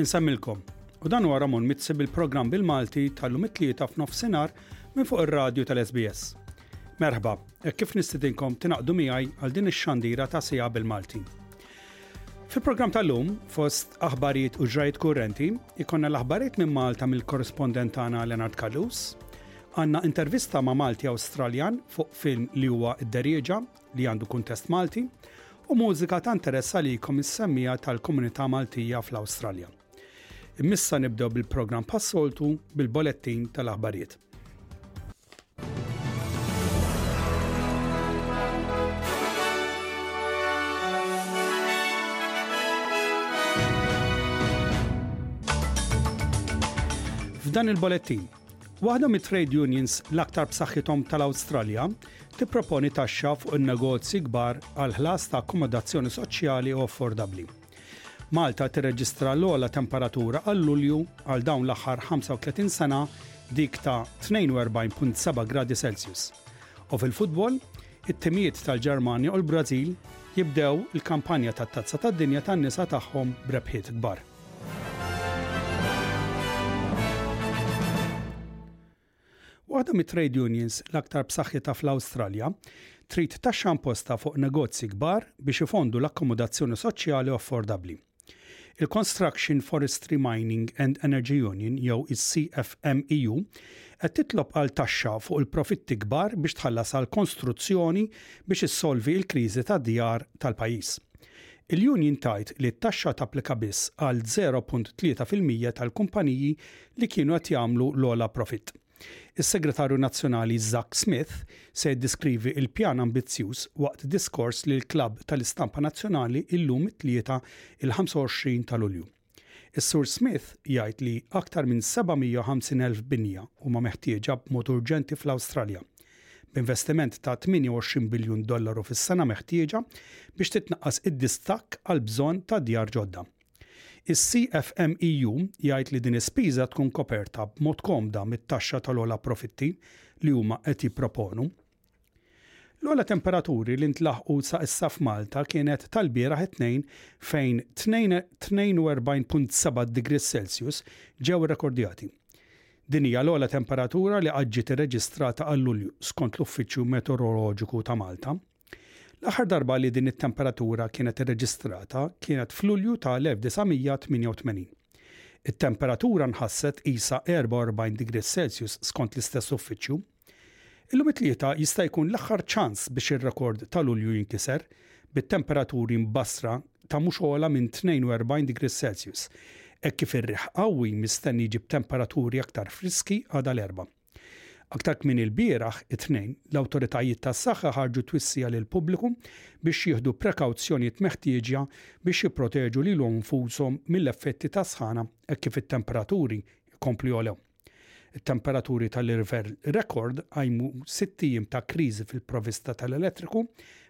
Insemmilkom. U dan huwa Ramon Mizzi bil-programm bil-Malti tal-lum it-tlieta f'nofsinhar minn fuq ir-radju tal-SBS. Merħba, hekk kif nistidinkom tinaqdu miegħi għal din ix-xandira ta' siegħa bil-Malti. Fil-programm tal-lum, fost aħbarijiet u ġrajt kurrenti, ikonna l-aħbarijiet minn Malta mill-korrespondent tagħna Leonard Kallus, għandna intervista ma' Malti Awstraljan fuq film li huwa id-derieġa li għandu kuntest Malti, u mużika ta' interess għalikom is-semmija tal-komunità Maltija fl-Awstralja. Immissa nibdew bil-programm passoltu bil-bolettin tal-aħbarijiet. F'dan il-bolettin, Waħda mit-trade unions l-aktar b'saħħithom tal-Awstralja tipproponi taxxa fuq in-negozji kbar għall-ħlas ta' akkomodazzjoni soċjali u affordabbli. Malta tirreġistra l-ogħla temperatura għal Lulju għal dawn l-aħħar 35 sena dik ta' 42.7 gradi Celsius. U fil-futbol, it-timijiet tal-Ġermanja u l-Brażil jibdew il-kampanja tat-Tazza tad-Dinja tan-nisa tagħhom b'rebħiet kbar. Waħda mit-trade unions l-aktar b'saħħitha fl-Awstralja trid taxxa imposta fuq negozji kbar biex ifondu l-akkomodazzjoni soċjali u affordabbli. Il-Construction Forestry Mining and Energy Union jew is-CFMEU qed titlob għal taxxa fuq il-profitti kbar biex tħallas għal konstruzzjoni biex issolvi l-kriżi tad-djar tal-pajjiż. Il-union tgħid li t-taxxa tapplika biss għal 0.3 fil-mija tal-kumpaniji li kienu qed jagħmlu l-ogħla profitt. Is-Segretarju Nazzjonali Zac Smith se jiddiskrivi l-pjan ambizzjuż waqt diskors lill-klabb tal-istampa nazzjonali llum it-Tlieta il-25 ta' Lulju. Is-Sur Smith jgħid li aktar minn 750,000 binja huma meħtieġa b'mod urġenti fl-Awstralja, b'investiment ta' 28 biljun dollaru fis-sena meħtieġa biex titnaqqas id-distakk għall-bżonn ta' djar ġodda. Is-CFMEU jgħid li din ispiża tkun koperta b'mod komda mit-taxxa tal-ogħla profitti li huma qed jipproponu. L-ogħla temperaturi li ntlaħqu sa issa f'Malta kienet tal-bieraħ it-Tnejn fejn 42.7 degrees Celsius ġew irrekordjati. Din hija l-ogħla temperatura li qatt ġiet irreġistrata għal Lulju, skont l-Uffiċċju Meteoroloġiku ta' Malta. L-aħħar darba li din it-temperatura kienet irreġistrata kienet f'Lulju tal-1988. It-temperatura nħasset qisha 44 degrees Celsius skont l-istess uffiċċju. Illum it-Tlieta jista' jkun l-aħħar ċans biex ir-rekord ta' Lulju jinkiser, bit-temperaturi mbassra ta' mhux ogħla minn 42 degrees Celsius, hekk kif ir-riħ qawwi mistenni jġib temperaturi aktar friski għada l-Erbgħa. Aktar kmieni lbieraħ, it-Tnejn, l-awtoritajiet tas-saħħa ħarġu twissija lill-pubbliku biex jieħdu prekawzjonijiet meħtieġa biex jipproteġu lilhom nfushom mill-effetti tas-sħana hekk kif it-temperaturi jkomplu jogħlew. It-temperaturi tal-irver rekord qajmu sitt ijiem ta' kriżi fil-provista tal-elettriku,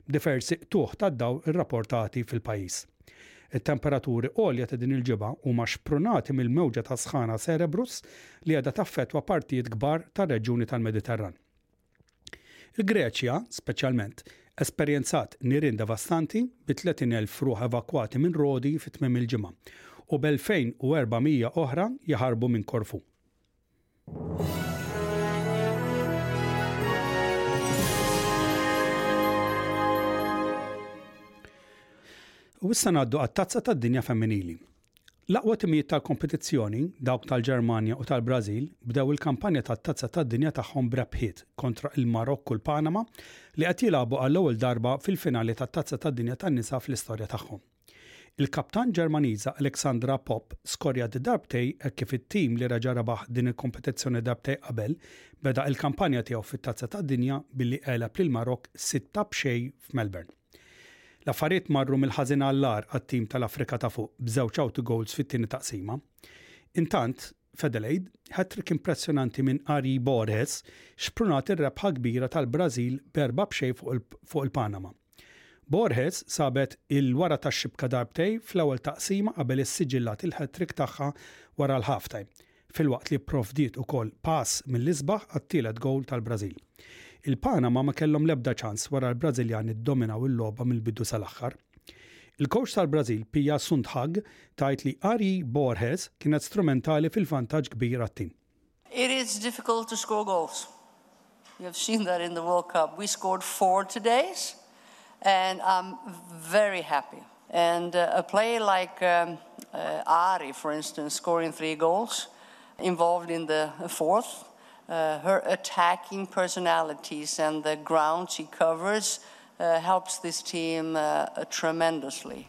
b'diversi qtugħ tad-dawl irrapportati fil-pajjiż. It-temperaturi għolja ta' din il-ġimgħa huma xprunati mill-mewġa tas-sħana Cerebrus li qiegħda taffettwa partijiet kbar tar-reġjuni tal-Mediterran. Il-Greċja, speċjalment, esperjenzat nirien devastanti bi 30,000 ruħ evakwati minn Rodi fi tmiem il-ġimgħa u b'2,400 oħra jaħarbu minn Korfu. U issa ngħaddu għat-Tazza tad-Dinja Femminili. L-aqwa timijiet tal-kompetizzjoni, dawk tal-Ġermanja u tal-Brażil, bdew il-kampanja tat-Tazza tad-Dinja tagħhom b'rebħiet kontra il-Marokk u l-Panama li qed jilagħbu għall-ewwel darba fil-finali tat-Tazza tad-Dinja tan-Nisa fl-istorja tagħhom. Il-kaptan Ġermaniża Alexandra Popp skorjat darbtej hekk kif it-tim li reġa' rebaħ din il-kompetizzjoni darbtej qabel beda il-kampanja tiegħu fit-Tazza tad-Dinja billi għeleb lill-Marokk sitta b'xejn f'Melbourne. L-affarijiet marru mill-ħażin għall-agħar għat-tim tal-Afrika ta' Fuq b'żewġ awtogowls fit-tieni taqsima. Intant, f'Adelaide, hat-trick impressjonanti minn Ari Borges xprunat ir-rebħa kbira tal-Brażil b'erba' b'xejn fuq il-Panama. Borges sabet il-wara tax-xibka darbtejn fl-ewwel taqsima qabel issiġillat il-hat-trick tagħha wara l-half-time. filwaqt li pprovdiet ukoll pass mill-isbaħ għat-tielet gowl tal-Brażil. Il-Panama ma kellhom l-ebda ċans wara l-Brażiljani ddominaw il-logħba mill-bidu sal-aħħar. Il-kowċ tal-Brażil Pia Sundhag tgħid li Ari Borges kienet strumentali fil-vantaġġ kbir għat-tim. It is difficult to score goals. You have seen that in the World Cup. We scored four today and I'm very happy. And uh, a player like um, uh, Ari, for instance, scoring three goals, involved in the fourth, Uh, her attacking personalities and the ground she covers uh, helps this team uh, tremendously.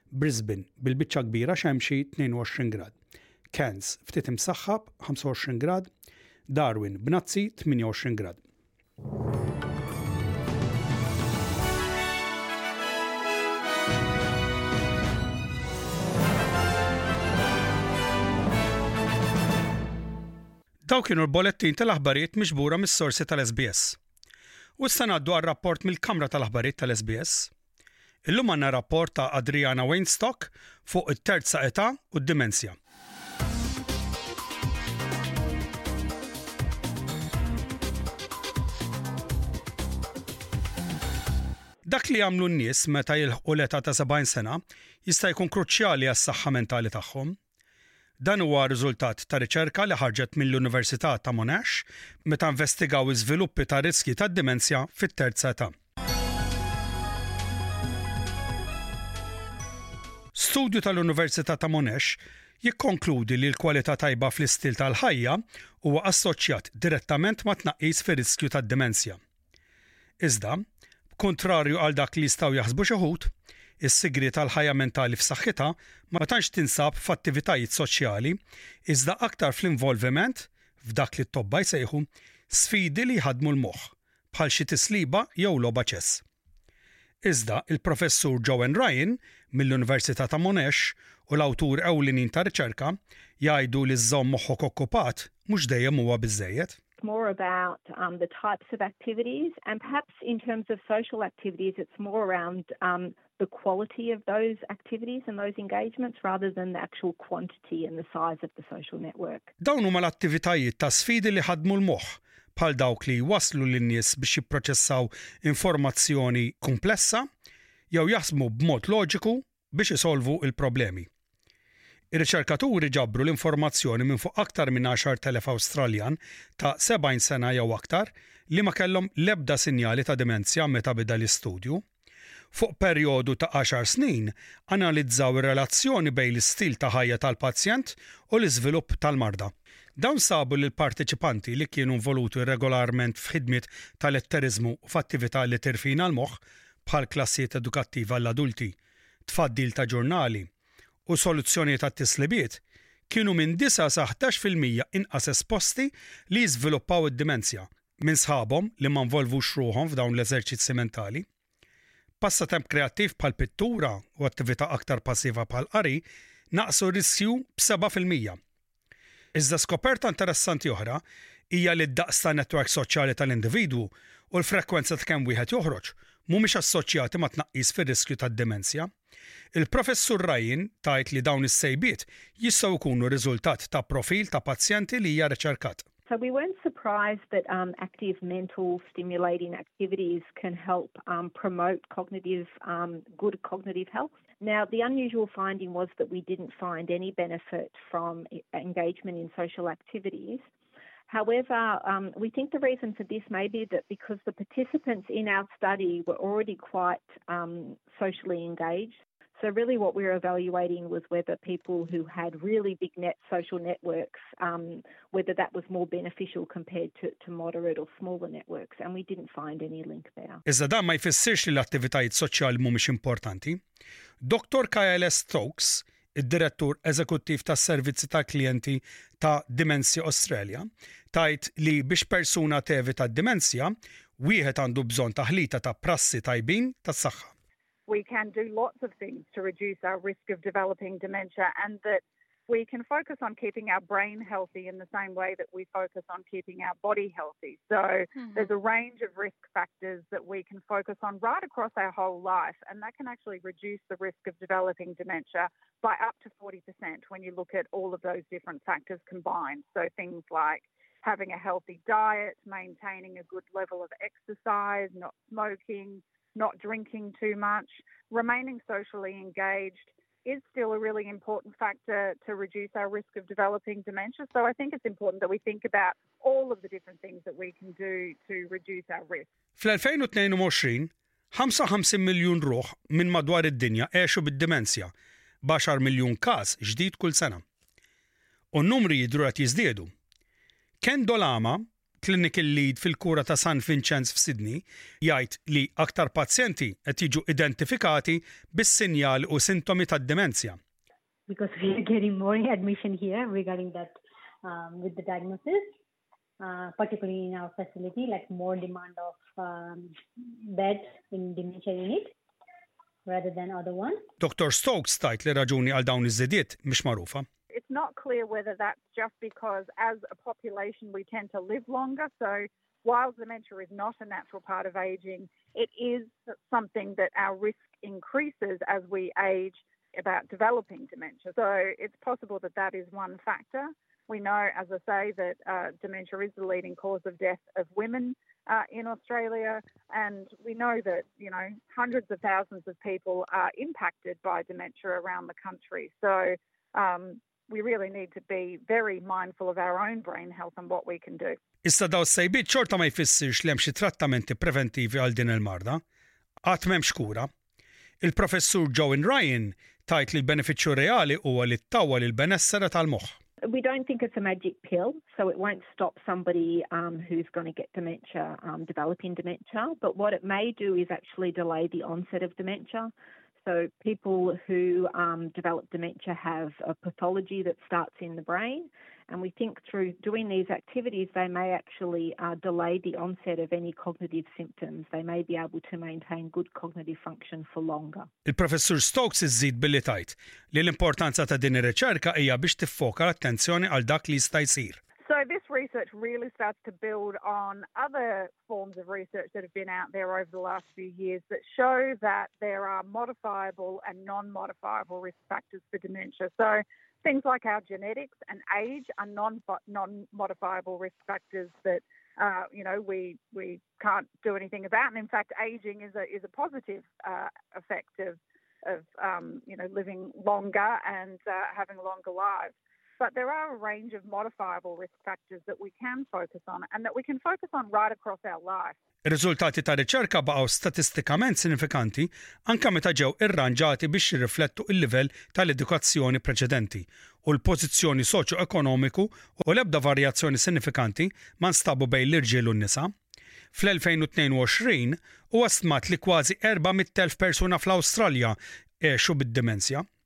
Brisbane, bil-biċċa l-kbira xemxi, 22 grad. Cairns, ftit imsaħħab, 25 grad. Darwin, b'nazzi, 28 grad. Daw kienu l-bolettin tal-aħbarijiet miġbura mis-sorsi tal-SBS. U issa ngħaddu għal rapport mill-Kamra tal-Aħbarijiet tal-SBS. Illum għandna rapport ta' Adriana Wainstock fuq it-terza età u d-dimensja. Dak li jagħmlu n-nies meta jilħqu l-età ta' 70 sena jista' jkun kruċjali għas-saħħa mentali tagħhom. Dan huwa riżultat ta' riċerka li ħarġet mill-Università ta' Monash meta investigaw iż-żviluppi ta' riskji ta' dimensja fit-terza età. Studju tal-Università ta' Monash jikkonkludi li l-kwalità tajba fl-istil tal-ħajja huwa assoċjat direttament ma' tnaqqis fir-riskju tad-dimensja. Iżda, b'kuntrarju għal dak li jistgħu jaħsbu xi wħud, is-sigriet għal ħajja mentali f'saħħitha ma tantx tinsab f'attivitajiet soċjali, iżda aktar fl-involviment f'dak li t-tobba jsejħu sfidi li jħaddmu l-moħħ, bħal xi tisliba jew logħba ċess. Iżda, il-Professur Joanne Ryan, mill-Università ta' Monash, u l-awturi ewlenin tar-riċerka, jgħidu li żżomm moħħok okkupat mhux dejjem huwa biżżejjed. more about um, the types of activities, and perhaps in terms of social activities, it's more around um, the quality of those activities and those engagements rather than the actual quantity and the size of the social network. Dawn huma l-attivitajiet ta' sfidi li ħadmu l-moħħ bħal dawk li waslu lin-nies biex jipproċessaw informazzjoni komplessa jew jaħsmu b'mod loġiku biex isolvu l-problemi. Ir-riċerkaturi ġabru l-informazzjoni minn fuq aktar minn 10,000 Awstraljan ta' 70 sena jew aktar li ma kellhom l-ebda sinjali ta' dimenzja meta beda l-istudju. Fuq perjodu ta' għaxar snin, analizzaw ir-relazzjoni bejn l-istil ta' ħajja tal-pazjent u l-iżvilupp tal-marda. Dawn sabu li l-parteċipanti li kienu involuti regolarment f'ħidmiet ta' letteriżmu u f'attività li tirfina l-moħħ bħal klassijiet edukattivi għall-adulti, tfaddil ta' ġurnali, u soluzzjonijiet għat-tislibiet, kienu minn disa' sa ħdax fil-mija inqas esposti li jiżviluppaw id-dimensja minn sħabhom li ma nvolvux ruħhom f'dawn l-eżerċizzi mentali. Passatemp kreattiv bħal pittura u attività aktar passiva bħal qari naqqsu r-riskju b'seba' fil-mija. Iżda skoperta interessanti oħra hija li d-daqs tan-netwerk soċjali tal-individwu u l-frekwenza ta' kemm wieħed joħroġ mhumiex assoċjati ma' tnaqqis fir-riskju tad-dimensja. Il-Professur Ryan tgħid li dawn is-sejbiet jistgħu jkunu riżultat ta' profil ta' pazjenti li hija riċerkat. So we weren't surprised that um, active mental stimulating activities can help um, promote cognitive um, good cognitive health. Now, the unusual finding was that we didn't find any benefit from e-, engagement in social activities, However, um, we think the reason for this may be that because the participants in our study were already quite um, socially engaged. So, really, what we were evaluating was whether people who had really big net social networks, um, whether that was more beneficial compared to, to moderate or smaller networks, and we didn't find any link there. Iżda dan ma jfissirx li l-attivitajiet soċjali mhumiex importanti. Dr. Kyle S. Stokes, id-Direttur Eżekuttiv tas-Servizzi tal-Klijenti ta' Dementia Australia, tgħid li biex persuna tevita d-dimensja, wieħed għandu bżonn taħlita ta' prassi tajbin tas-saħħa. We can do lots of things to reduce our risk of developing dementia and that we can focus on keeping our brain healthy in the same way that we focus on keeping our body healthy. So mm-hmm. there's a range of risk factors that we can focus on right across our whole life, and that can actually reduce the risk of developing dementia by up to 40% when you look at all of those different factors combined. So things like having a healthy diet, maintaining a good level of exercise, not smoking, not drinking too much, remaining socially engaged is still a really important factor to reduce our risk of developing dementia. So I think it's important that we think about all of the different things that we can do to reduce our risk. Fl-2022, 55 miljun ruħ minn madwar id-dinja għexu bid-dimensja, baxar miljun każ ġdid kull sena. U n-numri jidru qed jiżdiedu. Ken Dolama, Clinical Lead fil-Kura ta' San Vinċenz f'Sydney, jgħid li aktar pazjenti qed jiġu identifikati bis-sinjali u sintomi tad-dimensja. Because we are getting more admission here regarding that um, with the diagnosis, uh, particularly in our facility, like more demand of um, beds in dementia unit rather than other one. Dr. Stokes tajt li raġuni għal dawn iż-żidiet mhix magħrufa. it's not clear whether that's just because as a population we tend to live longer. So while dementia is not a natural part of aging, it is something that our risk increases as we age about developing dementia. So it's possible that that is one factor. We know, as I say, that uh, dementia is the leading cause of death of women uh, in Australia, And we know that, you know, hundreds of thousands of people are impacted by dementia around the country. So um, we really need to be very mindful of our own brain health and what we can do. Issa daw sejbiet xorta ma jfissirx li hemm xi trattamenti preventivi għal din il-marda. Qatt m'hemmx kura, Il-professur Joan Ryan tajt li l-benefiċċju reali huwa li ttawwa lil benessera tal-moħħ. We don't think it's a magic pill, so it won't stop somebody um, who's going to get dementia um, developing dementia. But what it may do is actually delay the onset of dementia. So people who um, develop dementia have a pathology that starts in the brain, and we think through doing these activities, they may actually uh, delay the onset of any cognitive symptoms. They may be able to maintain good cognitive function for longer. il professor Stokes iżid billi tajt li l-importanza ta' din ir-riċerka biex tiffoka l-attenzjoni għal dak li jista' jsir. research really starts to build on other forms of research that have been out there over the last few years that show that there are modifiable and non modifiable risk factors for dementia. So things like our genetics and age are non modifiable risk factors that uh, you know we we can't do anything about. And in fact, aging is a is a positive uh, effect of of um, you know living longer and uh, having longer lives. But there are a range of modifiable risk factors that we can focus on and that we can focus on right across our life. Ir-riżultati tar-riċerka baqgħu statistikament sinifikanti anke meta ġew irranġati biex jirriflettu l-livell tal-edukazzjoni preċedenti u l-pożizzjoni soċjoekonomiku u l-ebda varjazzjoni sinifikanti ma nstabu bejn l-irġiel u n-nisa. Fl-2022, huwa stmat li kważi 400,000 persuna fl-Awstralja għexu bid-dimensja.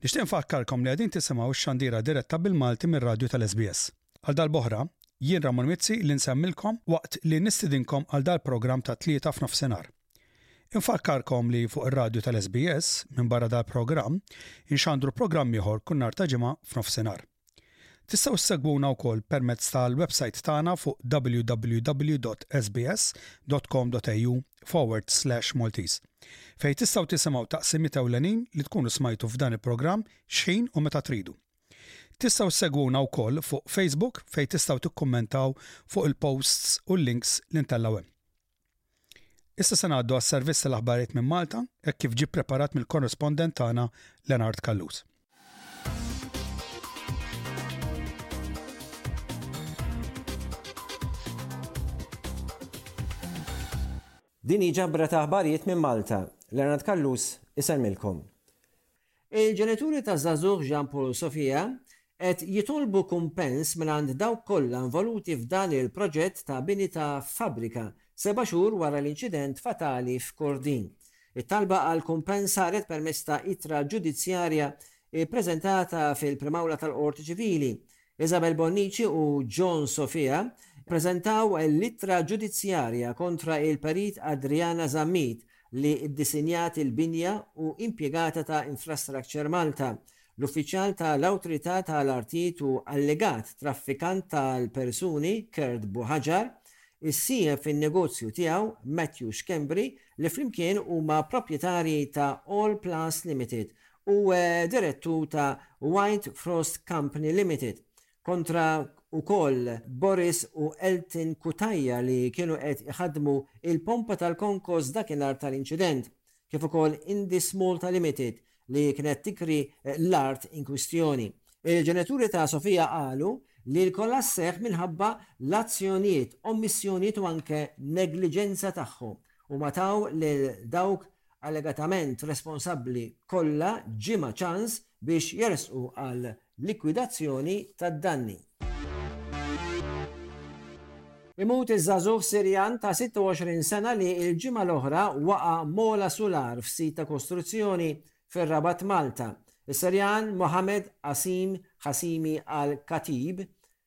Nixtieq nfakkarkom li qegħdin tisimgħu x-xandira diretta bil-Malti mir-radju tal-SBS. Għal dal-boħra, jien Ramon Mizzi li nsemmilkom waqt li nistidinkom għal dal-programm ta' tlieta f'nofsinhar. Infakkarkom li fuq ir-radju tal-SBS minn barra dal-programm inxandru programm ieħor kun nar ta' ġimgħa f'nofsinhar. Tistgħu ssegwuna wkoll permezz tal-websajt tagħna fuq www.sbs.com.au/maltese, fejn tistgħu tisimgħu taqsimiet ewlenin li tkunu smajtu f'dan il-programm x'ħin u meta tridu. Tistgħu ssegwuna wkoll fuq Facebook fejn tistgħu tikkummentaw fuq il-posts u l-links li ntellgħu hemm. Issa se ngħaddu għas-servizz tal-aħbarijiet minn Malta hekk kif ġie ppreparat mill-korrespondent tagħna Lenard Callus. Din hi ġabra ta' aħbarijiet minn Malta. Lenard Callus isellmilkom. Il-ġenituri taż-żagħżugħ Jean Paul u Sofia qed jitolbu kumpens mingħand dawk kollha involuti f'dan il-proġett ta' bini ta' fabbrika, seba' xhur wara l-inċident fatali f'Kordin. It-talba għal kumpens saret permezz ta' ittra ġudizzjarja ppreżentata fil-Prim'Awla tal-Qorti Ċivili, Isabel Bonnici u John Sofia ppreżentaw l-ittra ġudizzjarja kontra il-Perit Adriana Zammit li ddisinjat il-binja u impjegata ta' Infrastructure Malta, l-uffiċjal ta' l-Awtorità ta' l-Artijiet u allegat traffikant tal-persuni Kurt Buhaġar, is-sieħeb fin-negozju tiegħu Matthew Schembri li flimkien huma proprjetarji ta' All Plus Limited u direttur ta' White Frost Company Limited, kontra wkoll Boris u Elton Cutajar li kienu qed iħaddmu il-pompa tal-Konkos dakinhar tal-inċident, kif ukoll Indis Malta Limited li kienet tikri l-art inkwistjoni. Il-ġenituri ta' Sofia qalu li l-kollass seħħ minħabba l-azzjonijiet, ommissjonijiet u anke negliġenza tagħhom. Huma taw lil dawk allegatament responsabbli kollha ġimgħa ċans biex jersqu għal likwidazzjoni tad-danni. Imut iż-żagħżugħ Sirjan ta' 26 sena li l-ġimgħa l-oħra waqa' mogħla sular f'sit ta' kostruzzjoni fir-Rabat Malta. Is-Sirjan Mohamed Qasim Qasimi Al-Khatib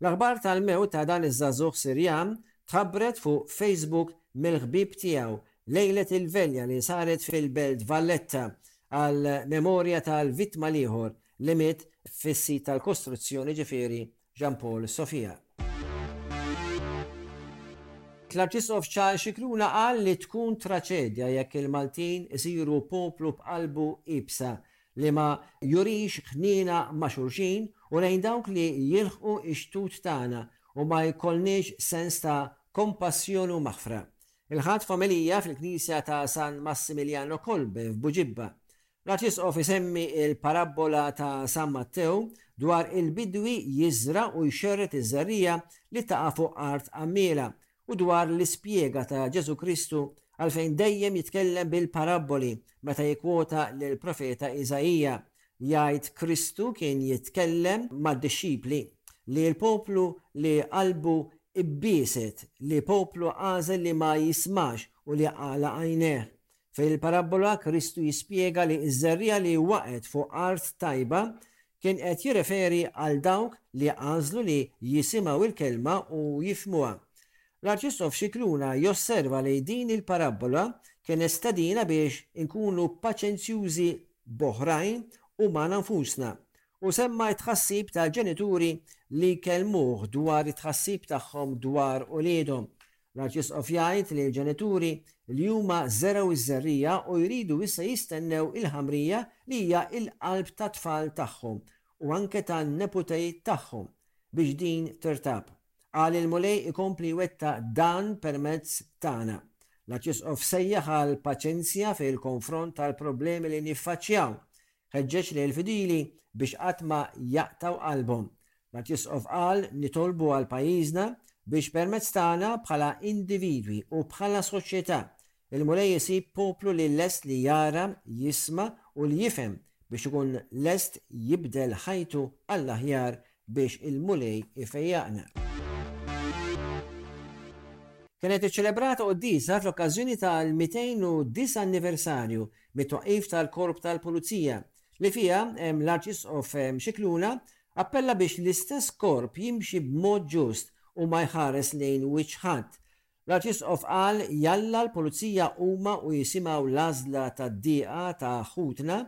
L-aħbar tal-mewt ta' dan iż-żagħżugħ Sirjan tħabbret fuq Facebook mill-ħbieb tiegħu lejlet il-velja li saret fil-belt Valletta għal memorja tal-vittma l-ieħor li miet fis-sit tal-kostruzzjoni ġifieri Jean Paul Sofia. L-Arċisqof Charles Scicluna qal li tkun traċedja jekk il-Maltin isiru poplu b'qalbu iebsa li ma jurix ħniena ma' xulxin u lejn dawk li jilħqu x-xtut tagħna u ma jkollniex sens ta' kompassjoni u maħfra. Il-Ħadd f'omelija fil-Knisja ta' San Massimiliano Kolbe f'Buġibba, l-Arċisqof isemmi l-parabbola ta' San Mattew dwar il-bidwi jiżra' u jxerred iż-żerriegħa li taqa' fuq art għammiela u dwar l-ispjega ta' Ġesù Kristu għalfejn dejjem jitkellem bil-parabboli meta jikkwota lill-profeta Iżaija, jgħid, Kristu kien jitkellem mad-dixxipli li l-poplu li qalbu bbieset, li poplu għażel li ma jismax u li għalaq għajnejh. Fil-parabbola, Kristu jispjega li ż-żerriegħa li waqgħet fuq art tajba kien qed jirreferi għal dawk li għażlu li jisimgħu l-kelma u jifhmuha. L-Arċisqof Scicluna josserva li din il-parabbola kienet stedina biex inkunu paċenzjużi b'oħrajn u magħna nfusna, u semma t-tħassib tal-ġenituri li jkellmuh dwar it-tħassib tagħhom dwar uliedhom. L-Arċisqof jgħid li l-ġenituri li huma żergħu ż-żerriegħa u jridu issa jistennew il-ħamrija li hija l-qalb tat-tfal tagħhom u anke tan-neputejt tagħhom biex din tirtab. Qal il-Mulej ikompli jwettaq dan permezz tagħna. L-Arċisqof sejjaħ għal paċenzja fil-konfront tal-problemi li niffaċċjaw. Ħeġġeġ lill-fidili biex qatt ma jaqtgħu qalbhom. L-Arċisqof qal, Nitolbu għal pajjiżna biex permezz tagħna bħala individwi u bħala soċjetà, il-Mulej isib poplu li lest li jara, jisma' u li jifhem biex ikun lest jibdel ħajtu għall-aħjar biex il-Mulej ifejjaqna. Kienet iċċelebrata quddiesa fl-okkażjoni tal-209 anniversarju mit-twaqqif tal-Korp tal-Pulizija, li fiha hemm l-Arċisqof Scicluna Appella biex l-istess korp jimxi b'mod ġust u ma jħares lejn wiċċ ħadd. L-Arċisqof qal jalla l-Pulizija huma u jisimgħu l-għażla tad-dieqa ta' ħutna,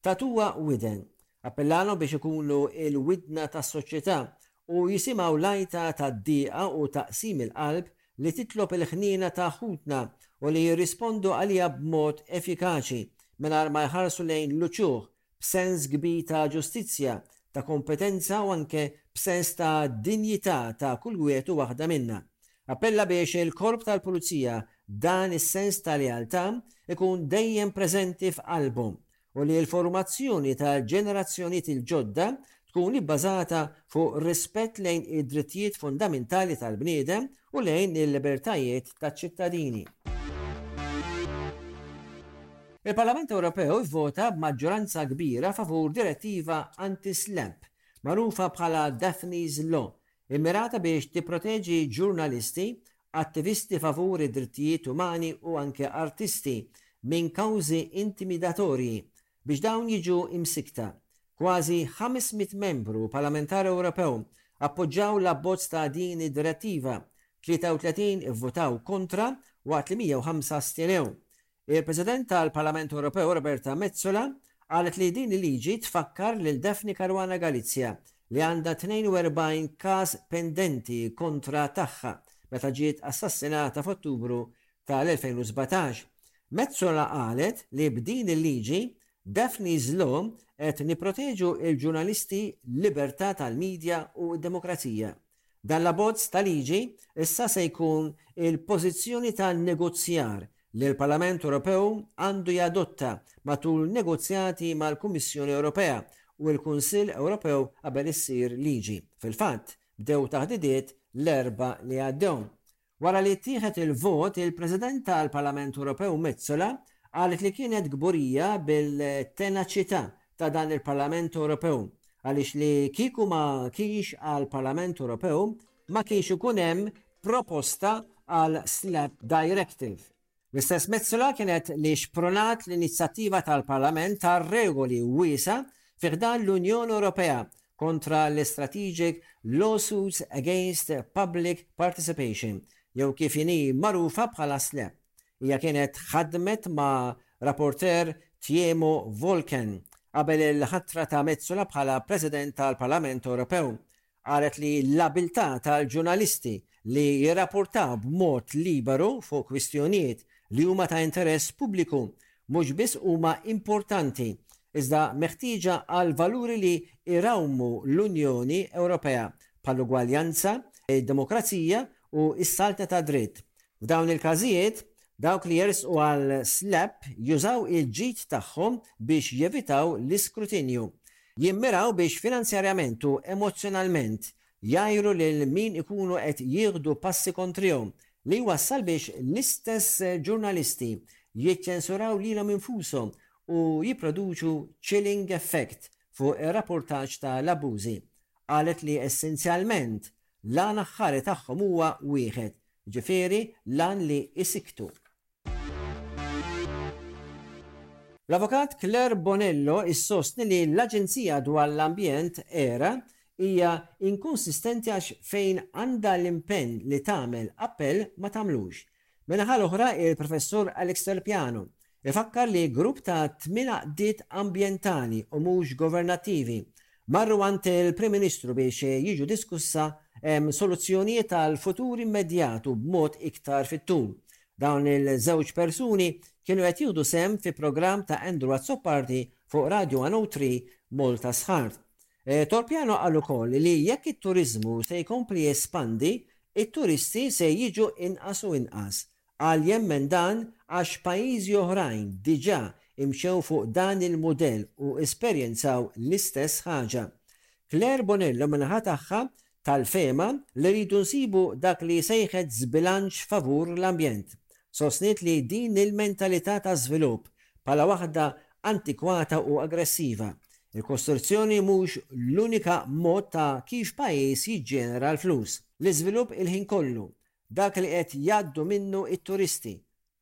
tagħtuha widen. Appellalhom biex ikunu l-widna tas-soċjetà u jisimgħu l-għajta tad-dieqa u ta' qsim il-qalb li titlob il-ħniena ta' ħutna u li jirrispondu għaliha b'mod effikaċi mingħajr ma jħarsu lejn l-uċuħ b'sens kbir ta' ġustizzja, ta' kompetenza u anke b'sens ta' dinjità ta' kull wieħed u waħda minna. Appella biex il-Korp tal-Pulizija dan is-sens ta' lealtà jkun dejjem preżenti f'qalbhom u li l-formazzjoni tal-ġenerazzjonijiet il-ġodda tkun ibbażata fuq rispett lejn id-drittijiet fundamentali tal-bniedem u lejn il-libertajiet taċ-ċittadini. Il-Parlament Ewropew ivvota b'maġġoranza kbira favur direttiva anti-SLAPP, magħrufa bħala Daphne's Law, Immirata biex tipproteġi ġurnalisti, attivisti favur id-drittijiet umani u anke artisti minn kawżi intimidatorji biex dawn jiġu imsikkta. Kważi ħames mitt Membru Parlamentar Ewropew appoġġaw l-abbozz ta' din id-direttiva, 33 ivvutaw kontra waqt li 105 astjenew. Il-President tal-Parlament Ewropew Roberta Metsola qalet li din il-liġi tfakkar lil Daphne Caruana Galizia li għandha 42 każ pendenti kontra tagħha meta ġiet assassinata f'Ottubru tal-2017. Metsola qalet li b'din il-liġi Daphne's Law qed nipproteġu l-ġurnalisti, l-libertà tal-media u d-demokrazija. Dan l-abbozz ta' liġi issa se jkun il-pożizzjoni ta' negozjar li l-Parlament Ewropew għandu jadotta matul negozjati mal-Kummissjoni Ewropea u l-Kunsill Ewropew qabel issir liġi. Fil-fatt, bdew taħdidiet l-Erbgħa li għaddew Wara li ttieħed il-vot, il-President tal-Parlament Ewropew Metsola qalet li kienet kburija bil-tenaċità ta' dan il-Parlament Ewropew għaliex li kieku ma kienx għall-Parlament Ewropew ma kienx ikun hemm proposta għal slap directive. L-istess Metsola kienet li xprunat l-inizjattiva tal-Parlament għal regoli wiesgħa fi ħdan l-Unjoni Ewropea kontra l-istrategic lawsuits against public participation, jew kif inhi magħrufa bħala SLAPP. Hija kienet ħadmet ma' rapporteur Tjemo Volken qabel il-ħatra ta' Metsola bħala President tal-Parlament Ewropew Qalet li l-abiltà tal-ġurnalisti li jirrapportaw b'mod liberu fuq kwistjonijiet li huma ta' interess pubbliku mhux biss huma importanti, iżda meħtieġa għal valuri li jrawmu l-Unjoni Ewropea bħall-ugwaljanza, id-demokrazija u s-saltna tad-dritt, F'dawn il-każijiet, dawk li jersqu għal SLAPP jużaw il-ġid tagħhom biex jevitaw l-iskrutinju. Jimmiraw biex finanzjarjament u emozzjonalment jgħajru lil min ikunu qed jieħdu passi kontrihom, li jwassal biex l-istess ġurnalisti jiċċensuraw lilhom infushom u jipproduċu chilling effect fuq ir-rappurtaġġ ta' l-abbużi, qalet li essenzjalment L-għan aħħari tagħhom huwa wieħed, ġifieri l-għan li jssiktu. L-Avukat Claire Bonello ssostni li l-Aġenzija dwar l-Ambjent, era, hija inkonsistenti għax fejn għandha l-impenn li tagħmel appell ma tagħmlux, Min-naħa l-oħra, il-Professur Alixter Piano ifakkar li grupp ta' tmien għaqdiet ambjentali u mhux governattivi marru għand il-Prim Ministru biex jiġu diskussa soluzzjonijiet għall-futur immedjat u b'mod iktar fit-tul. Dawn il-żewġ persuni kienu qed jieħdu sehem fi programm ta' Andrew Azzopardi fuq Radio 103 Malta Sħart. Torpiano qal ukoll li jekk it-turiżmu se jkompli jespandi, it-turisti se jiġu inqas u inqas. Qal jemmen dan għax pajjiżi oħrajn diġà imxew fuq dan il-mudell u esperjenzaw l-istess ħaġa. Claire Bonello min-naħa tagħha tal-fehma li rridu nsibu dak li sejħet żbilanċ favur l-ambjent, sostniet li din il-mentalità ta' żvilupp bħala waħda antikwata u aggressiva, il-kostruzzjoni mhux l-unika mod ta' kif pajjiż jiġġenera l-flus. L-iżvilupp il-ħin kollu, dak li qed jgħaddu minnu t-turisti,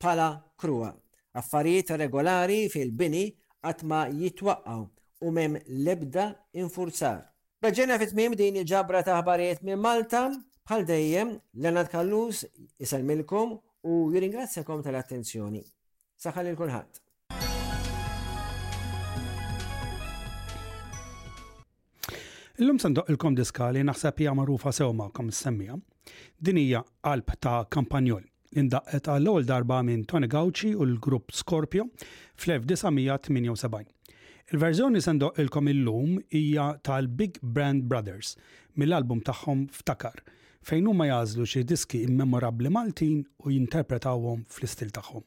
bħala krua. Affarijiet regolari fil-bini qatt ma jitwaqqgħu u m'hemm l-ebda infurzar. B'hekk ġejna fi tmiem din il-ġabra ta' aħbarijiet minn Malta. Bħal dejjem, Leonard Callus isellmilkom u jirringrazzjakom tal-attenzjoni. Saħħa lil kulħadd. Illum se ndoqilkom diska li naħseb hija magħrufa sew magħkom semmija. Din hija qalb ta' kampanjol li ndaqqet għall-ewwel darba minn Tony Gauci u l-grupp Scorpio fl-1978. Il-verżjoni se ndoqilkom illum hija tal-Big Brand Brothers mill-album tagħhom Ftakar fejn huma jażlu xi diski immemorabbli Maltin u jinterpretawhom fl-istil tagħhom.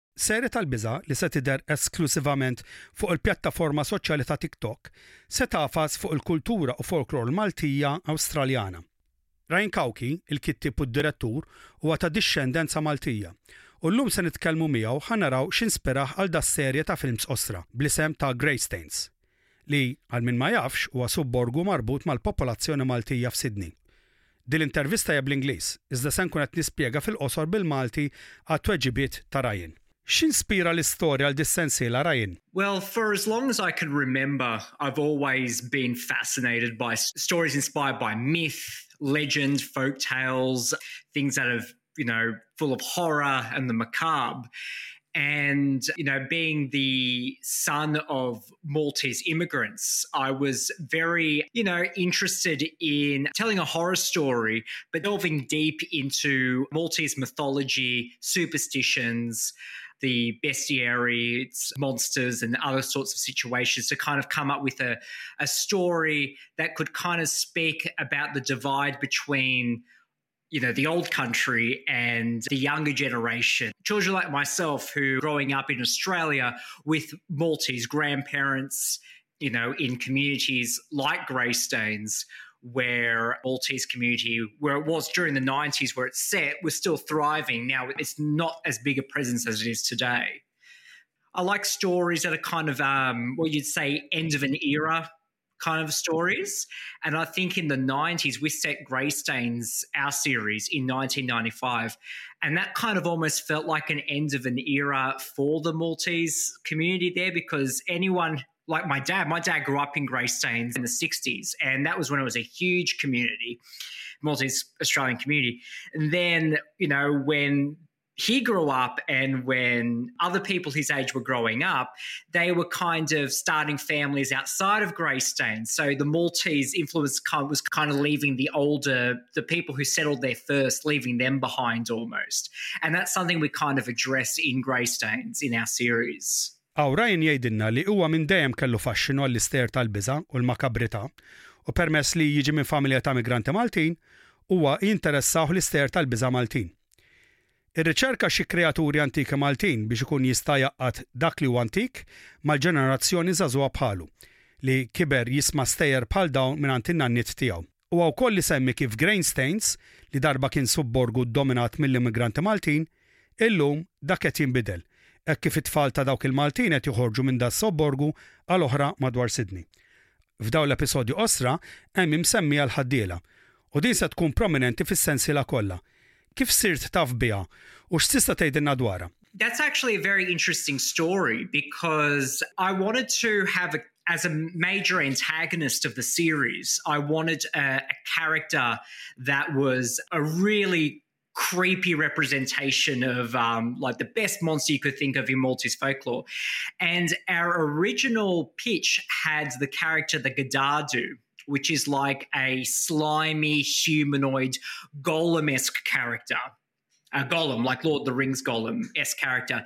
Serje tal-biża' li se tidher esklużivament fuq il-pjattaforma soċjali ta' TikTok se tagħfas fuq il-kultura u folklor Maltija Awstraljana. Ryan Cauchi, il-kittieb u d-direttur, huwa ta' dixxendenza Maltija, u llum se nitkellmu miegħu ħa naraw x'inspirah għal das-serje ta' films qosra, bl-isem ta' Greystains. li, għal min ma jafx, huwa subborgu marbut mal-popolazzjoni Maltija f'Sydney. Din l-intervista hija bl-Ingliż, iżda se nkun qed nispjega fil-qosor bil-Malti għat-tweġibiet ta' Ryan. X'inspira l-istorja għal dis-sensiela, Ryan? Well, for as long as I can remember, I've always been fascinated by stories inspired by myth, legend, folk tales, things that have you know, full of horror and the macabre. And, you know, being the son of Maltese immigrants, I was very, you know, interested in telling a horror story, but delving deep into Maltese mythology, superstitions, the bestiary, its monsters, and other sorts of situations to kind of come up with a, a story that could kind of speak about the divide between you know the old country and the younger generation children like myself who growing up in australia with maltese grandparents you know in communities like Greystones where Maltese community, where it was during the 90s, where it's set, was still thriving. Now it's not as big a presence as it is today. I like stories that are kind of um, what well, you'd say end of an era kind of stories. And I think in the 90s, we set Greystains, our series, in 1995. And that kind of almost felt like an end of an era for the Maltese community there because anyone like my dad, my dad grew up in Greystanes in the 60s, and that was when it was a huge community, multi Australian community. And then, you know, when he grew up and when other people his age were growing up, they were kind of starting families outside of Greystanes. So the Maltese influence was kind of leaving the older, the people who settled there first, leaving them behind almost. And that's something we kind of address in Greystanes in our series. Hawn Ryan jgħidilna li huwa minn dejjem kellu faxxinu għall-istejjer tal-biża' u l-makabrità, u permess li jiġi minn familja ta' migranti Maltin, huwa jinteressawh l-istejjer tal-biża' Maltin. Irriċerka xi kreaturi antiki Maltin biex ikun jista' jgħaqqad dak li hu antik mal-ġenerazzjoni żagħżugħa bħalu, li kiber jisma' stejjer bħal dawn mingħand in-nanniet tiegħu. Huwa wkoll isemmi kif Greystanes, li darba kien subborgu ddominat mill-immigranti Maltin, illum dak qed jinbidel, hekk kif it-tfal ta' dawk il-Maltin qed joħorġu minn das-sobborgu għal oħra madwar Sydney. F'dawn l-episodji qosra hemm imsemmija l-ħaddiela, u din se tkun prominenti fis-sensiela kollha, Kif sirt taf biha u x'tista' tgħidilna dwarha? That's actually a very interesting story because I wanted to have a as a major antagonist of the series, I wanted a, a, character that was a really creepy representation of um, like the best monster you could think of in Maltese folklore. And our original pitch had the character the Gadadu, which is like a slimy humanoid golem esque character uh, Gollum, like Lord of the Rings Gollum s character.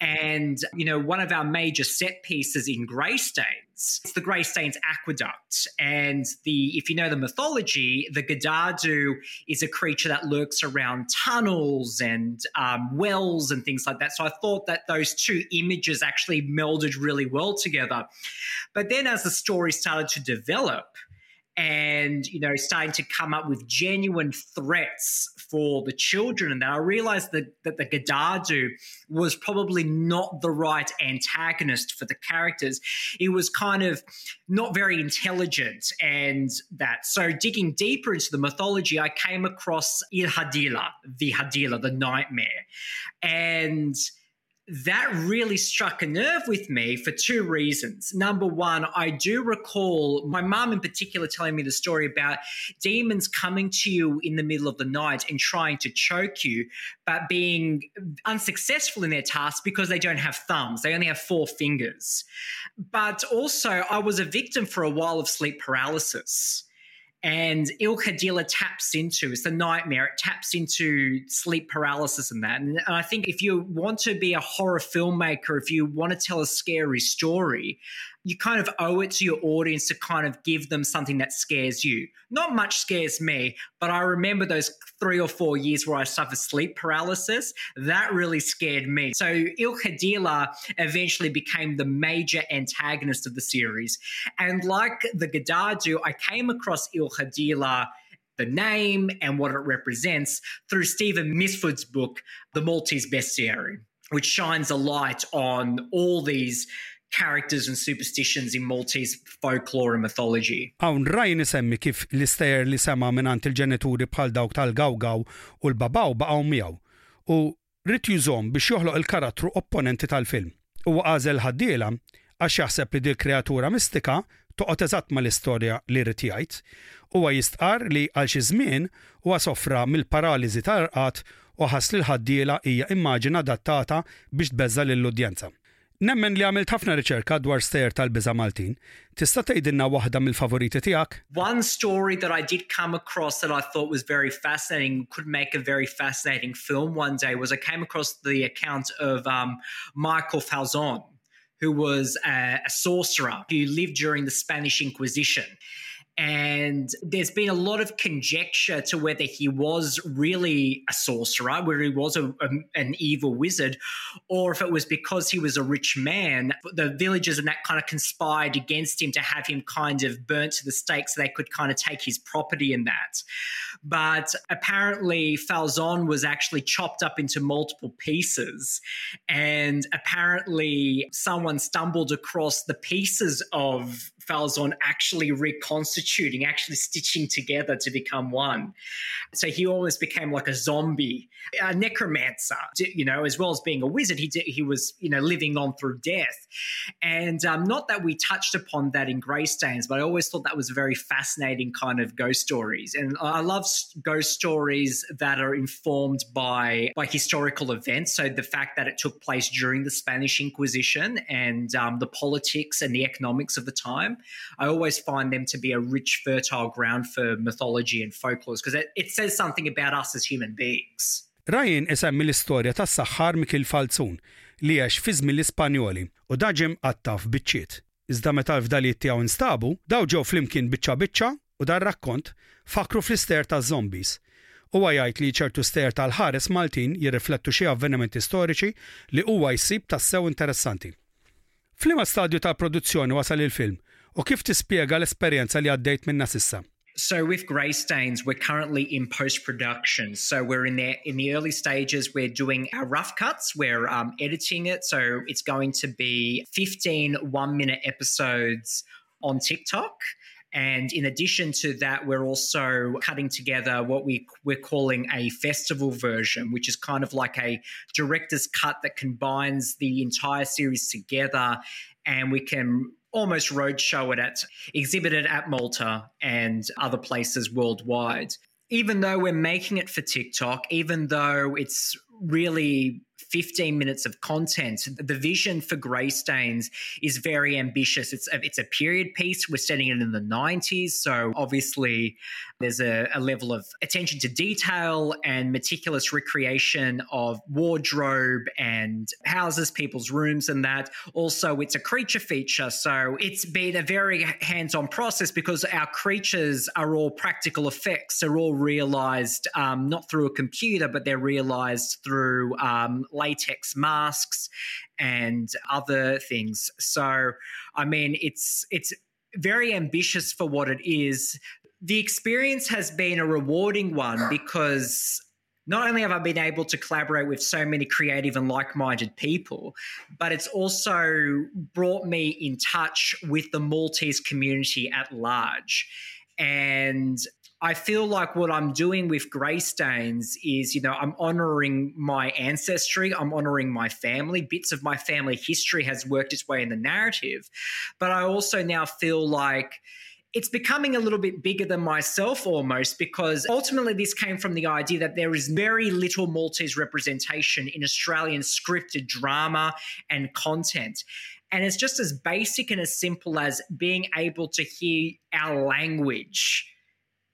And you know, one of our major set pieces in Greystains, it's the Greystains aqueduct. And the if you know the mythology, the Gadadu is a creature that lurks around tunnels and um, wells and things like that. So I thought that those two images actually melded really well together. But then as the story started to develop and you know starting to come up with genuine threats for the children and that i realized that, that the gadadu was probably not the right antagonist for the characters it was kind of not very intelligent and that so digging deeper into the mythology i came across il hadila the hadila the nightmare and that really struck a nerve with me for two reasons. Number one, I do recall my mum in particular telling me the story about demons coming to you in the middle of the night and trying to choke you, but being unsuccessful in their task because they don't have thumbs. They only have four fingers. But also, I was a victim for a while of sleep paralysis and Ilka Khadila taps into it's a nightmare. It taps into sleep paralysis and that. And I think if you want to be a horror filmmaker, if you want to tell a scary story, you kind of owe it to your audience to kind of give them something that scares you. Not much scares me, but I remember those three or four years where I suffered sleep paralysis. That really scared me. So Il Khadila eventually became the major antagonist of the series. And like the Gadadu, I came across Il Khadila the name and what it represents through Stephen Misford's book, The Maltese Bestiary, which shines a light on all these characters and superstitions in Maltese folklore and mythology. Hawn Ryan isemmi kif l-istejjer li sema' mingħand il-ġenituri bħal dawk tal-Gawgaw u l-Babaw baqgħu miegħu, u ried jużhom biex joħloq il-karattru opponenti tal-film. Huwa għażel ħaddiela għax jaħseb li dil-kreatura mistika toqgħod eżatt mal-istorja li jrid jgħid. Huwa jistqarr li għal xi żmien huwa sofra mill-paraliżi tal-irqad u ħass li l-ħaddiela hija immaġina adattata biex tbeżża' lill-udjenza. Nemmen li għamilt ħafna riċerka dwar stejjer tal-biża' Maltin. Tista' tgħidilna waħda mill-favoriti tiegħek? One story that I did come across that I thought was very fascinating and could make a very fascinating film one day was I came across the account of Michael Falzon who was a, a sorcerer who lived during the Spanish Inquisition. And there's been a lot of conjecture to whether he was really a sorcerer, whether he was a, a, an evil wizard, or if it was because he was a rich man. The villagers and that kind of conspired against him to have him kind of burnt to the stake so they could kind of take his property in that. But apparently, Falzon was actually chopped up into multiple pieces. And apparently, someone stumbled across the pieces of on actually reconstituting, actually stitching together to become one. So he almost became like a zombie, a necromancer, you know, as well as being a wizard. He, did, he was, you know, living on through death. And um, not that we touched upon that in Greystains, but I always thought that was a very fascinating kind of ghost stories. And I love ghost stories that are informed by, by historical events. So the fact that it took place during the Spanish Inquisition and um, the politics and the economics of the time. I always find them to be a rich, fertile ground for mythology and folklore because it, it says something about us as human beings. Ryan isemmi l-istorja tas-saħħar Mikiel Falzon li għex fi żmien l-Ispanjoli u dan ġie mqatta' f'biċċiet. Iżda meta l-fdalijiet tiegħu instabu, dawn ġew flimkien biċċa biċċa u dar-rakkont fakkru fl-istejjer taż-żombies. Huwa jgħid li ċertu stejjer tal-ħares Maltin jirriflettu xi avvenimenti storiċi li huwa jsib tassew interessanti. F'liema stadju tal-produzzjoni wasal il-film, u kif tispjega l-esperjenza li għaddejt minnha s'issa? So with Greystanes we're currently in post production so we're in there in the early stages we're doing our rough cuts we're um editing it so it's going to be fifteen one minute episodes on TikTok. And in addition to that, we're also cutting together what we, we're calling a festival version, which is kind of like a director's cut that combines the entire series together. And we can almost roadshow it at exhibited at Malta and other places worldwide. Even though we're making it for TikTok, even though it's really 15 minutes of content. The vision for Grey Stains is very ambitious. It's a, it's a period piece. We're setting it in the 90s, so obviously there's a, a, level of attention to detail and meticulous recreation of wardrobe and houses, people's rooms, and that. Also, it's a creature feature. So it's been a very hands on process because our creatures are all practical effects, they're all realized um, not through a computer, but they're realized through um, latex masks and other things. So, I mean, it's it's very ambitious for what it is, the experience has been a rewarding one because not only have I been able to collaborate with so many creative and like minded people, but it's also brought me in touch with the Maltese community at large. And I feel like what I'm doing with Grey Stains is, you know, I'm honoring my ancestry, I'm honoring my family. Bits of my family history has worked its way in the narrative. But I also now feel like, it's becoming a little bit bigger than myself almost because ultimately this came from the idea that there is very little Maltese representation in Australian scripted drama and content. And it's just as basic and as simple as being able to hear our language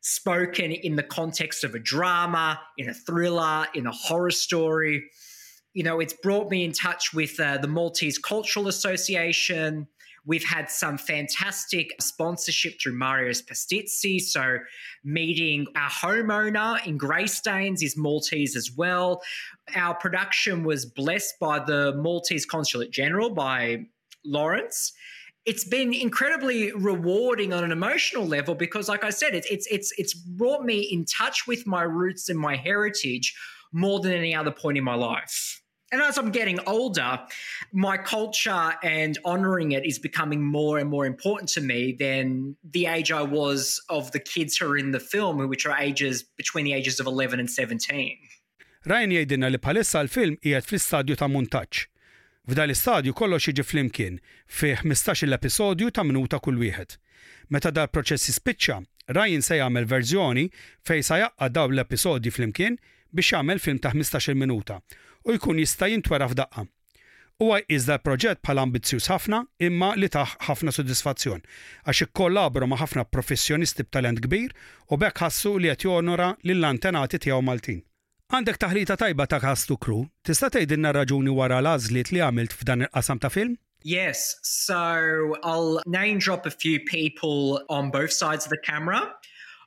spoken in the context of a drama, in a thriller, in a horror story. You know, it's brought me in touch with uh, the Maltese Cultural Association, We've had some fantastic sponsorship through Mario's Pastizzi. So, meeting our homeowner in Greystanes is Maltese as well. Our production was blessed by the Maltese Consulate General, by Lawrence it's been incredibly rewarding on an emotional level because like i said it's it's it's it's brought me in touch with my roots and my heritage more than any other point in my life And as I'm getting older, my culture and honoring it is becoming more and more important to me than the age I was of the kids who are in the film, which are ages between the ages of 11 and 17. Ryan jgħidilna li bħalissa l-film qiegħed fl-istadju ta' muntaġġ. F'dan l-istadju kollox jiġi flimkien fi ħmistax-il episodju ta' minuta kull wieħed. Meta dal-proċess jispiċċa, Ryan se jagħmel verżjoni fejn sa jgħaqqad dawn l-episodji flimkien biex jagħmel film ta' ħmistax-il minuta u jkun jista' jintwera f'daqqa. Huwa jqis dal-proġett bħala ambizzjuż ħafna imma li tah ħafna sodisfazzjon għax ikkollabora ma' ħafna professjonisti b'talent kbir u b'hekk ħassu li qed jonora lill-antenati tiegħu Maltin. Għandek taħlita tajba ta' cast u crew. Tista' tgħidilna r-raġuni wara l-għażliet li għamilt f'dan il-qasam ta' film? Yes, so I'll name drop a few people on both sides of the camera.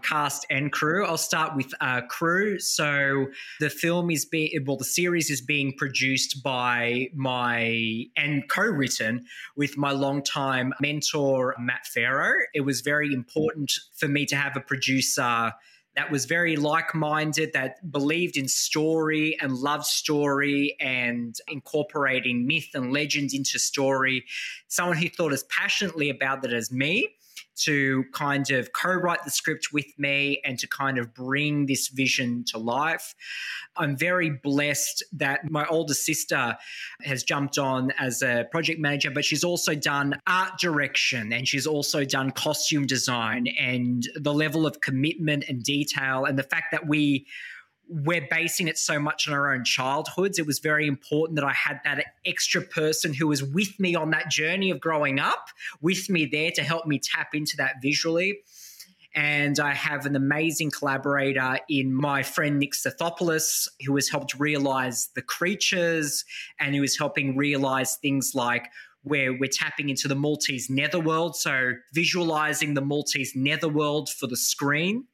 cast and crew. I'll start with uh, crew. So the film is being, well, the series is being produced by my and co-written with my longtime mentor Matt Farrow. It was very important for me to have a producer that was very like minded, that believed in story and loved story and incorporating myth and legend into story. Someone who thought as passionately about that as me to kind of co write the script with me and to kind of bring this vision to life. I'm very blessed that my older sister has jumped on as a project manager, but she's also done art direction and she's also done costume design and the level of commitment and detail and the fact that we we're basing it so much on our own childhoods. It was very important that I had that extra person who was with me on that journey of growing up, with me there to help me tap into that visually. And I have an amazing collaborator in my friend Nick Stathopoulos, who has helped realize the creatures and who is helping realize things like where we're tapping into the Maltese netherworld. So visualizing the Maltese netherworld for the screen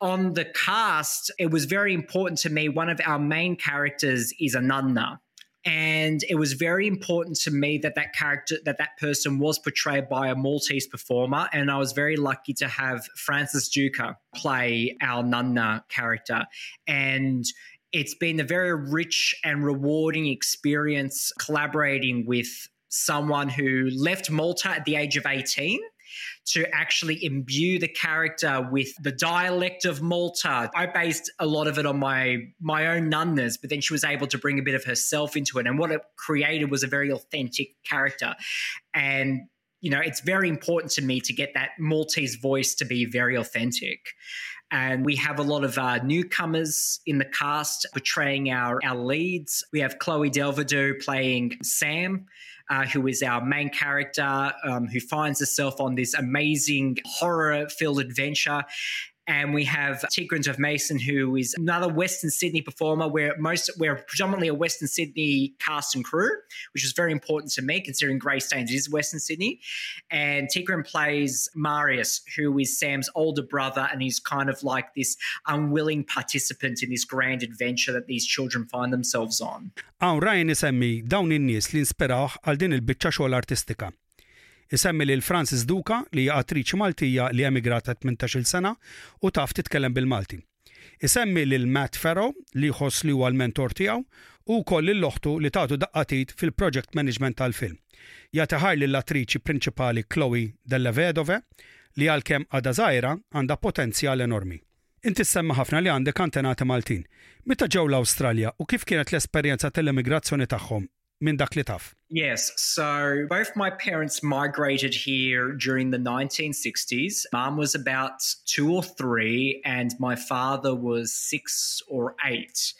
on the cast, it was very important to me. One of our main characters is Ananda. And it was very important to me that that character, that that person was portrayed by a Maltese performer. And I was very lucky to have Francis Duca play our Nunna character. And it's been a very rich and rewarding experience collaborating with someone who left Malta at the age of 18 to actually imbue the character with the dialect of Malta. I based a lot of it on my my own nunness, but then she was able to bring a bit of herself into it. And what it created was a very authentic character. And you know, it's very important to me to get that Maltese voice to be very authentic. And we have a lot of uh, newcomers in the cast portraying our, our leads. We have Chloe Delvedo playing Sam, uh, who is our main character, um, who finds herself on this amazing horror filled adventure and we have Tigran of Mason, who is another Western Sydney performer. We're most we're predominantly a Western Sydney cast and crew, which was very important to me considering Grey Stains is Western Sydney. And Tigran plays Marius, who is Sam's older brother, and he's kind of like this unwilling participant in this grand adventure that these children find themselves on. Għawn rajn isemmi dawn in-nies li għal din il-bicċa xogħol artistika. Isemmi lil Frances Duca li hija attriċi Maltija li emigrat ta' tmintax-il sena u taf titkellem bil-Malti. Isemmi lil Matt Farrow li jħoss li huwa l-mentor tiegħu u wkoll lil oħtu li tatu daqqat id fil-project management tal-film. Jagħti ħajr lill-attriċi prinċipali Chloe Della Vedove li għalkemm għadha żgħira għandha potenzjal enormi. Inti ssemmi ħafna li għandek antenati Maltin. Meta ġew l-Awstralja u kif kienet l-esperjenza tal-emigrazzjoni tagħhom minn Yes, so both my parents migrated here during the 1960s. Mom was about two or three, and my father was six or eight.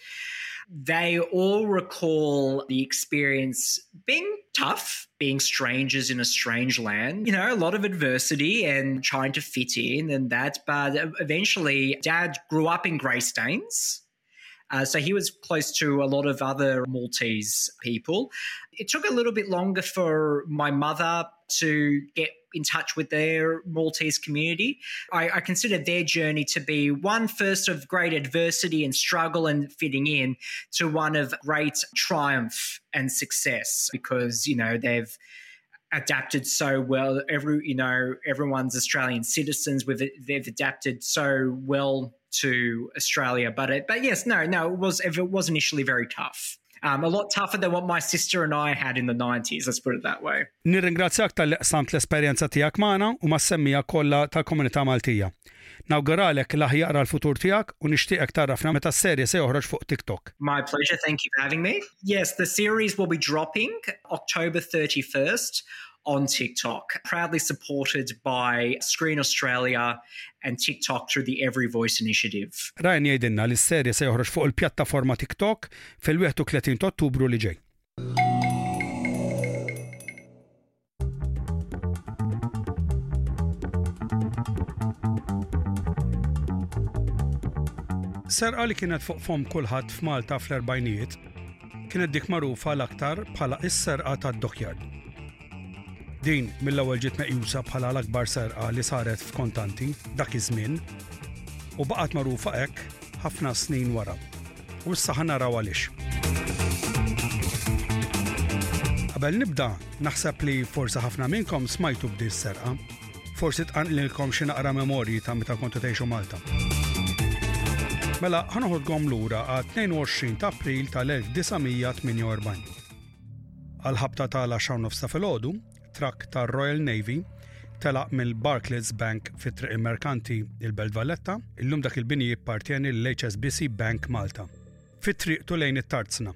They all recall the experience being tough, being strangers in a strange land, you know, a lot of adversity and trying to fit in and that. But eventually, dad grew up in Greystanes uh, so he was close to a lot of other Maltese people. It took a little bit longer for my mother to get in touch with their Maltese community. I, I, consider their journey to be one first of great adversity and struggle and fitting in to one of great triumph and success because, you know, they've adapted so well. Every you know, everyone's Australian citizens. With they've adapted so well to Australia. But it, but yes, no, no, it was it was initially very tough. Um, a lot tougher than what my sister and I had in the 90s, let's put it that way. Nirringrazzjak tal-li qsamt l-esperjenza tiegħek magħna u mas-semmija kollha tal-komunità Maltija. Nawguralek l-aħjar għal-futur tiegħek u nixtieqek tarrafna meta s-serje se joħroġ fuq TikTok. My pleasure, thank you for having me. Yes, the series will be dropping October 31st on TikTok, proudly supported by Screen Australia and TikTok through the Every Voice Initiative. Ryan jgħidilna li s-serje se joħroġ fuq il-pjattaforma TikTok fil-31 ta' Ottubru li ġej. Serqa li kienet fuq fom kulħadd f'Malta fl-erbajnijiet Kienet dik magħrufa l-aktar bħala is-serqa tad-Dockyard. Din mill-ewwel ġiet meqjusa bħala l-akbar serqa li saret f'kontanti dak iż-żmien u baqgħet magħrufa hekk ħafna snin wara. U issa ħanaraw għaliex. Qabel nibda, naħseb li forsi ħafna minnkom smajtu b'di serqa Forsi tqanqlilkom xi naqra memorji ta' meta kontu tgħixu Malta. Mela ħanoħodkom lura għal 22 ta' April tal-1948. Għal-ħabta tal-10 nofs ta' filgħodu, trakk tar-Royal Navy telaq mill-Barclays Bank fit triq il-Merkanti il-Belt Valletta, illum dak il-bini jippartjeni l-HSBC Bank Malta. Fi triqtu lejn it-Tarzna.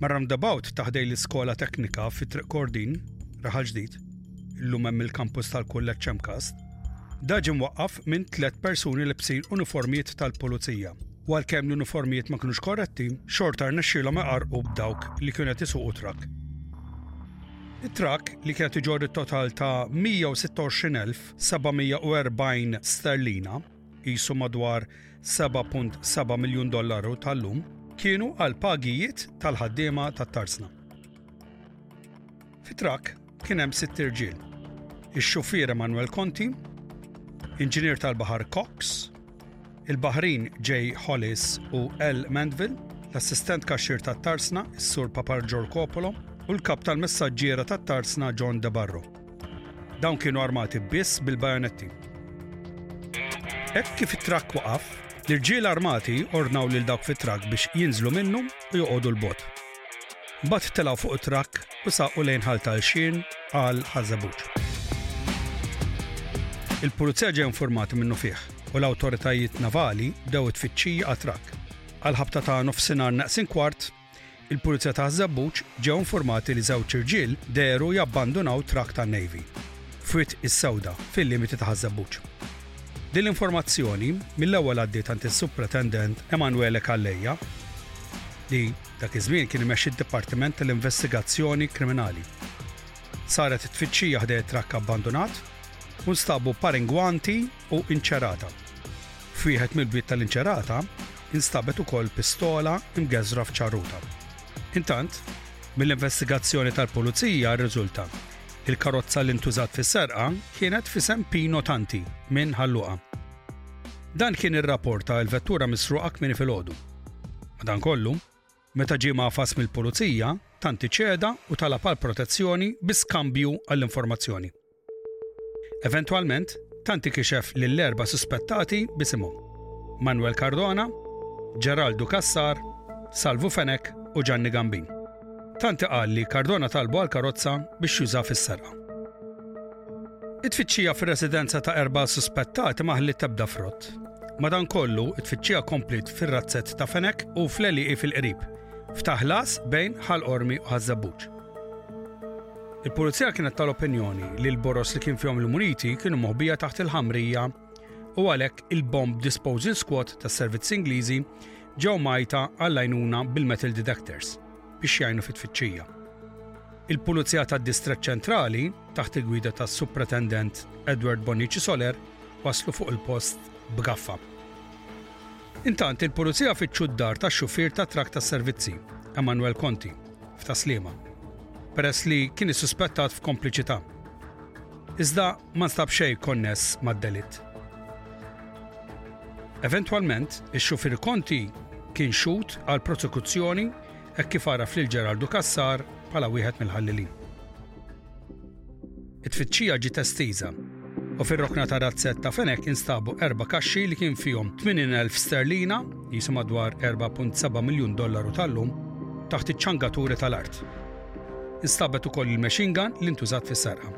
Mar-roundabout ta' ħdejn l-iskola teknika fi Triq Kordin, Raħal Ġdid, illum hemm il-kampus tal-kulleġġ MCAST, da ġie mwaqqaf minn tliet persuni libsin uniformijiet tal-pulizija. U għalkemm l-uniformijiet ma kinux korretti, xorta rnexxielhom iqarrqu b'dawk li kienu qed isuqu trakk. It-trakk li kienet iġorri total ta' 126,740 sterlina qisu madwar 7.7 miljun dollaru tal-lum, kienu għal pagijiet tal-ħaddiema tat-tarzna. Fit-trak kien hemm sitt irġiel. Ix-xufier Emanuel Conti, inġinier tal-baħar Cox, il-baħrin J. Hollis u L. Mandville, l-assistent kaxxir tat-tarzna, is-sur Papar Ġorkopolo, u l-kap tal-messaġġiera tat-tarzna John De Barro. Dawn kienu armati biss bil-bajonetti. Hekk kif it-trakk waqaf, l-irġiel armati ordnaw lil dawk fit-trakk biex jinżlu minnu u joqogħdu l-bot. Bat telgħu fuq it-trakk u saqu lejn ħal tal-xien għal Ħażabuġ. Il-pulizija ġew informati minnu fih u l-awtoritajiet navali bdew it-tfittxija għat-trakk. Għal ħabta ta' nofsinhar naqsin kwart, Il-Pulizija ta' Żebbuġ ġew infurmati li żewġ irġiel dehru jabbandunaw trakk tan-Navy f'Wied is-Sewda fil-limiti ta' Ħaż-Żebbuġ. Din l-informazzjoni mill-ewwel għaddiet għand is-Supretendent Emanuele Calleja li dak iż-żmien kien imexxi d-Dipartiment tal-Investigazzjoni Kriminali. Saret it-tfittxija ħdejn it-trakk abbandunat u nstabu par ingwanti, u inċerata. F'wieħed mill-biet tal-inċerata instabet ukoll pistola mgeżżra f'ċarruta. Intant, mill-investigazzjoni tal-Pulizija rriżulta li l-karozza li ntużat fis-serqa kienet f'isem Pino Tanti minn Ħal Luqa. Dan kien irrapporta l-vettura misruqa kmieni filgħodu. Madankollu, meta ġie magħfas mill-Pulizija, Tanti ċeda u talab għall-protezzjoni bi skambju għall-informazzjoni. Eventwalment, tant ikixef lill-erba' suspettati b'isimhom, Manwel Cardona, Geraldu Cassar, Salvu Fenech u Ġanni Gambin. Tant iqal li Cardona talbu għal karozza biex juża fis-serqa. It-tfittxija fir-residenza ta' erba' suspettati ma ħalliet ebda frott. Madankollu, it-tfittxija kompliet fir-razzett ta' Fenech u fl-għelieqi fil-qrib, f'Ta' Ħlas bejn Ħal Qormi u Ħaż-Żebbuġ. Il-Pulizija kienet tal-opinjoni li l-boroż li kien fihom il-muniti kienu moħbija taħt il-ħamrija u għalhekk il-Bomb Disposal Squad tas-Servizzi Ingliżi ġew mgħajta għall-għajnuna bil-metal detectors biex jgħinu fit-tfittxija. Il-Pulizija tad-Distrett Ċentrali, taħt il-gwida tas-Supretendent Edward Bonici Soler, waslu fuq il-post b'gaffa. Intant, il-Pulizija fittxu d-dar tax-xufier ta' trak tas-servizzi, Emanuel Conti, f'Ta' Sliema, peress li kien issuspettat f'kompliċità. Iżda ma nstab xejn konness mad-delitt. Eventwalment, ix-xufier Conti kien xhud għall-prosekuzzjoni hekk kif għaraf lil Gerardo Cassar bħala wieħed mill-Ħallilin. It-tfittxija ġiet estiża u fir-rokna ta' razzett ta' fenek instabu erba' kaxxi li kien fihom 80,000 sterlina, qisu madwar 4.7 miljun dollaru tal-lum, taħt iċ-ċangaturi tal-art. Instabet ukoll il-machine gun li ntużat fis-serqa.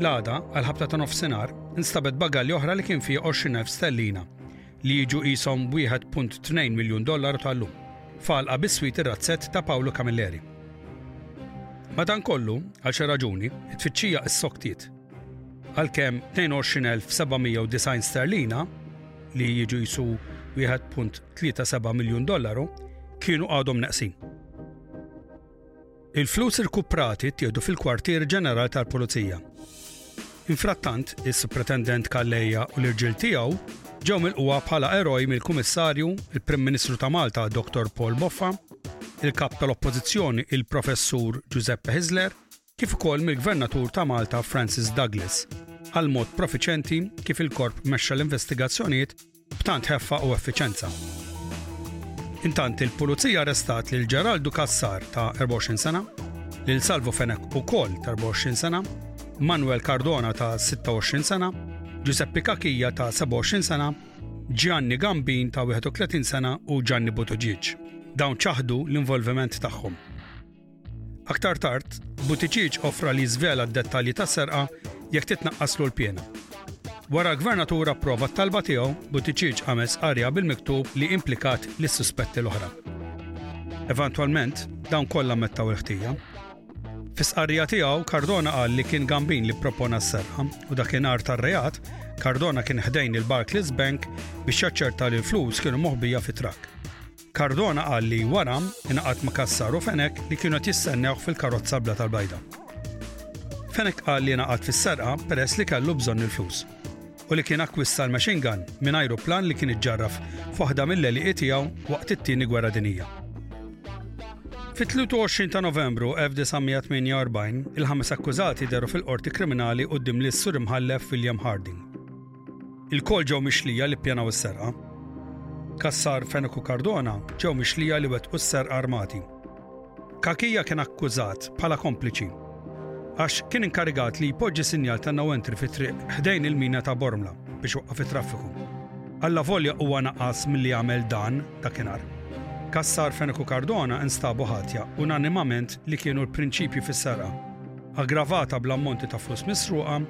L-għada, għall-ħabta ta' nofsinhar, instabet bagalja oħra li kien fiha 20,000 sterlina, li jiġu qishom 1.2 miljun dollaru ta' llum, f'għalqa biswit ir-razzett ta' Paolo Camilleri. Madankollu, għal xi raġuni, it-tfittxija issoktiet. Għalkemm 22,790 sterlina, li jiġu qisu 1.37 miljun dollaru, kienu għadhom neqsin. Il-flus irkuprati ttieħdu fil-kwartier ġeneral tal-Pulizija. Infrattant, is-Supretendent Calleja u l-irġiel tiegħu ġew milquha bħala eroj mill-Kummissarju, il-Prim Ministru ta' Malta Dr. Paul Boffa, il-Kap tal-Oppożizzjoni il-Professur Giuseppe Hizzler, kif ukoll mill-Gvernatur ta' Malta Francis Douglas, għal mod profiċenti kif il-Korp mexxa l-investigazzjonijiet b'tant ħeffa u effiċenza. Intant il-Pulizija arrestat lil Geraldo Cassar ta' 24 sena, lil Salvo Fenech ukoll ta' 24 sena, Manuel Cardona ta' 26 sena, Giuseppe Cachia ta' 27 sena, Gianni Gambin ta' 31 sena u Gianni Buttigieg. Dawn ċaħdu l-involviment tagħhom. Aktar tard, Buttigieg offra li jiżvela d-dettalji tas-serqa jekk titnaqqaslu l-piena. Wara l-Gvernatur approva t-talba tiegħu, Buttigieg għamel stqarrija bil-miktub li implikat lis-suspetti l-oħra. Eventwalment, dawn kollha ammettaw il-ħtija. Fi stqarrija tiegħu, Cardona qal li kien Gambin li ppropona s-serqa u dakinhar tar-reat, Cardona kien ħdejn il-Barclays Bank biex jaċċerta li l-flus kienu moħbija fi trakk. Cardona qal li wara, ingħaqad ma' Cassar u Fenech li kienu qed jistennewh fil-karozza bla tal-bajda. Fenech qal li ingħaqad fis-serqa peress li kellu bżonn il-flus u li kien akkwista l-machine gun minn ajruplan li kien iġġarraf f'waħda mill-għelieqi tiegħu waqt it-Tieni Gwerra Dinjija. Fit-23 ta' Novembru 1948, il-ħames akkużati deru fil-Qorti Kriminali quddiem lis-Sur Imħallef William Harding. Ilkoll ġew mixlija li ppjanaw is-serqa. Cassar, Fenech u Cardona ġew mixlija li wettqu s-serqa armati. Cachia kien akkużat bħala kompliċi għax kien inkarigat li jpoġġi sinjal ta' no entry fit-triq ħdejn il-mina ta' Bormla biex iwaqqaf it-traffiku. Allavolja huwa naqas milli għamel dan dakinhar. Cassar, Fenech u Cardona nstabu ħatja unanimament li kienu l-prinċipji fis-serqa. Aggravata bl-ammonti ta' flus misruqa,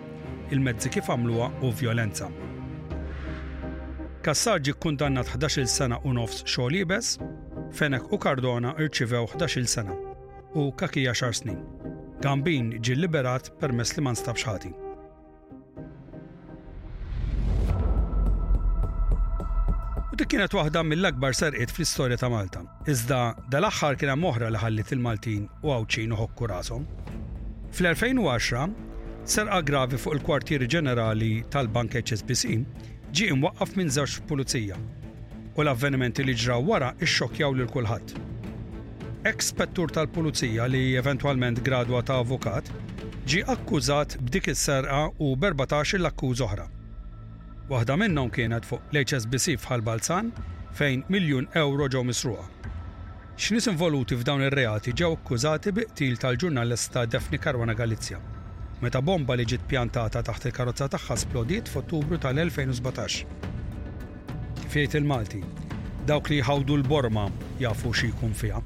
il-mezzi kif għamluha u vjolenza. Cassar ġie kkundannat ħdax-il sena u nofs xogħol iebes, Fenech u Cardona rċivew ħdax-il sena u Cachia xahar snin. Gambin ġie lliberat permess li ma nstabx ħati. U dik kienet waħda mill-akbar serqiet fl-istorja ta' Malta. Iżda dal-aħħar kien hemm oħra li ħalliet il-Maltin u Għawdxin iħokku rashom. Fl-2010, serqa gravi fuq il-kwartieri ġenerali tal-Bank HSBC ġie imwaqqaf minn żewġ pulizija u l-avvenimenti li ġraw wara xxokkjaw lil kulħadd. Eks spettur tal-pulizija li eventwalment gradwa ta' avukat, ġie akkużat b'dik is-serqa u b'erbatax-il akkuża oħra. Waħda minnhom kienet fuq l-HSBC f'Ħal Balzan fejn miljun ewro ġew misruqa. X'nies involuti f'dawn ir-reati ġew akkużati bi qtil tal-ġurnalista Daphne Caruana Galizia meta bomba li ġiet pjantata taħt il-karozza tagħha splodiet f'Ottubru tal-2017. Kif jgħid il-Malti, dawk li jħawdu l-borma jafu xi jkun fiha.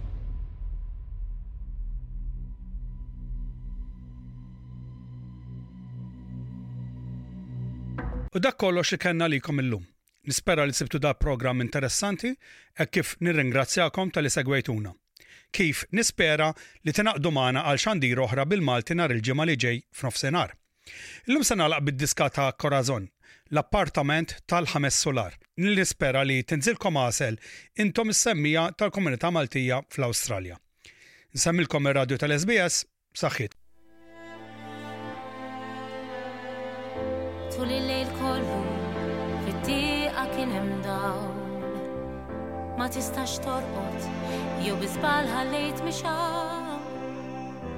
U dak kollox li kellna għalikom illum. Nispera li sibtu dal-programm interessanti hekk kif nirringrazzjakom talli segwejtuna. Kif nispera li tingħaqdu magħna għal xandir oħra bil-Malti nhar il-Ġimgħa li ġej f'nofsinhar. Illum se nagħlaq bid-diska ta' Corazon, L-Appartament tal-Ħames Sular, li nispera li tinżilkom għasel intom is-semmija tal-komunità Maltija fl-Awstralja. Nsemmilkom ir-radju tal-SBS, b'saħħitkom. Tul il-lejl kollu fit-tieqa kien hemm dawl. Ma tistax torqod jew biżbal ħallejt mixgħal.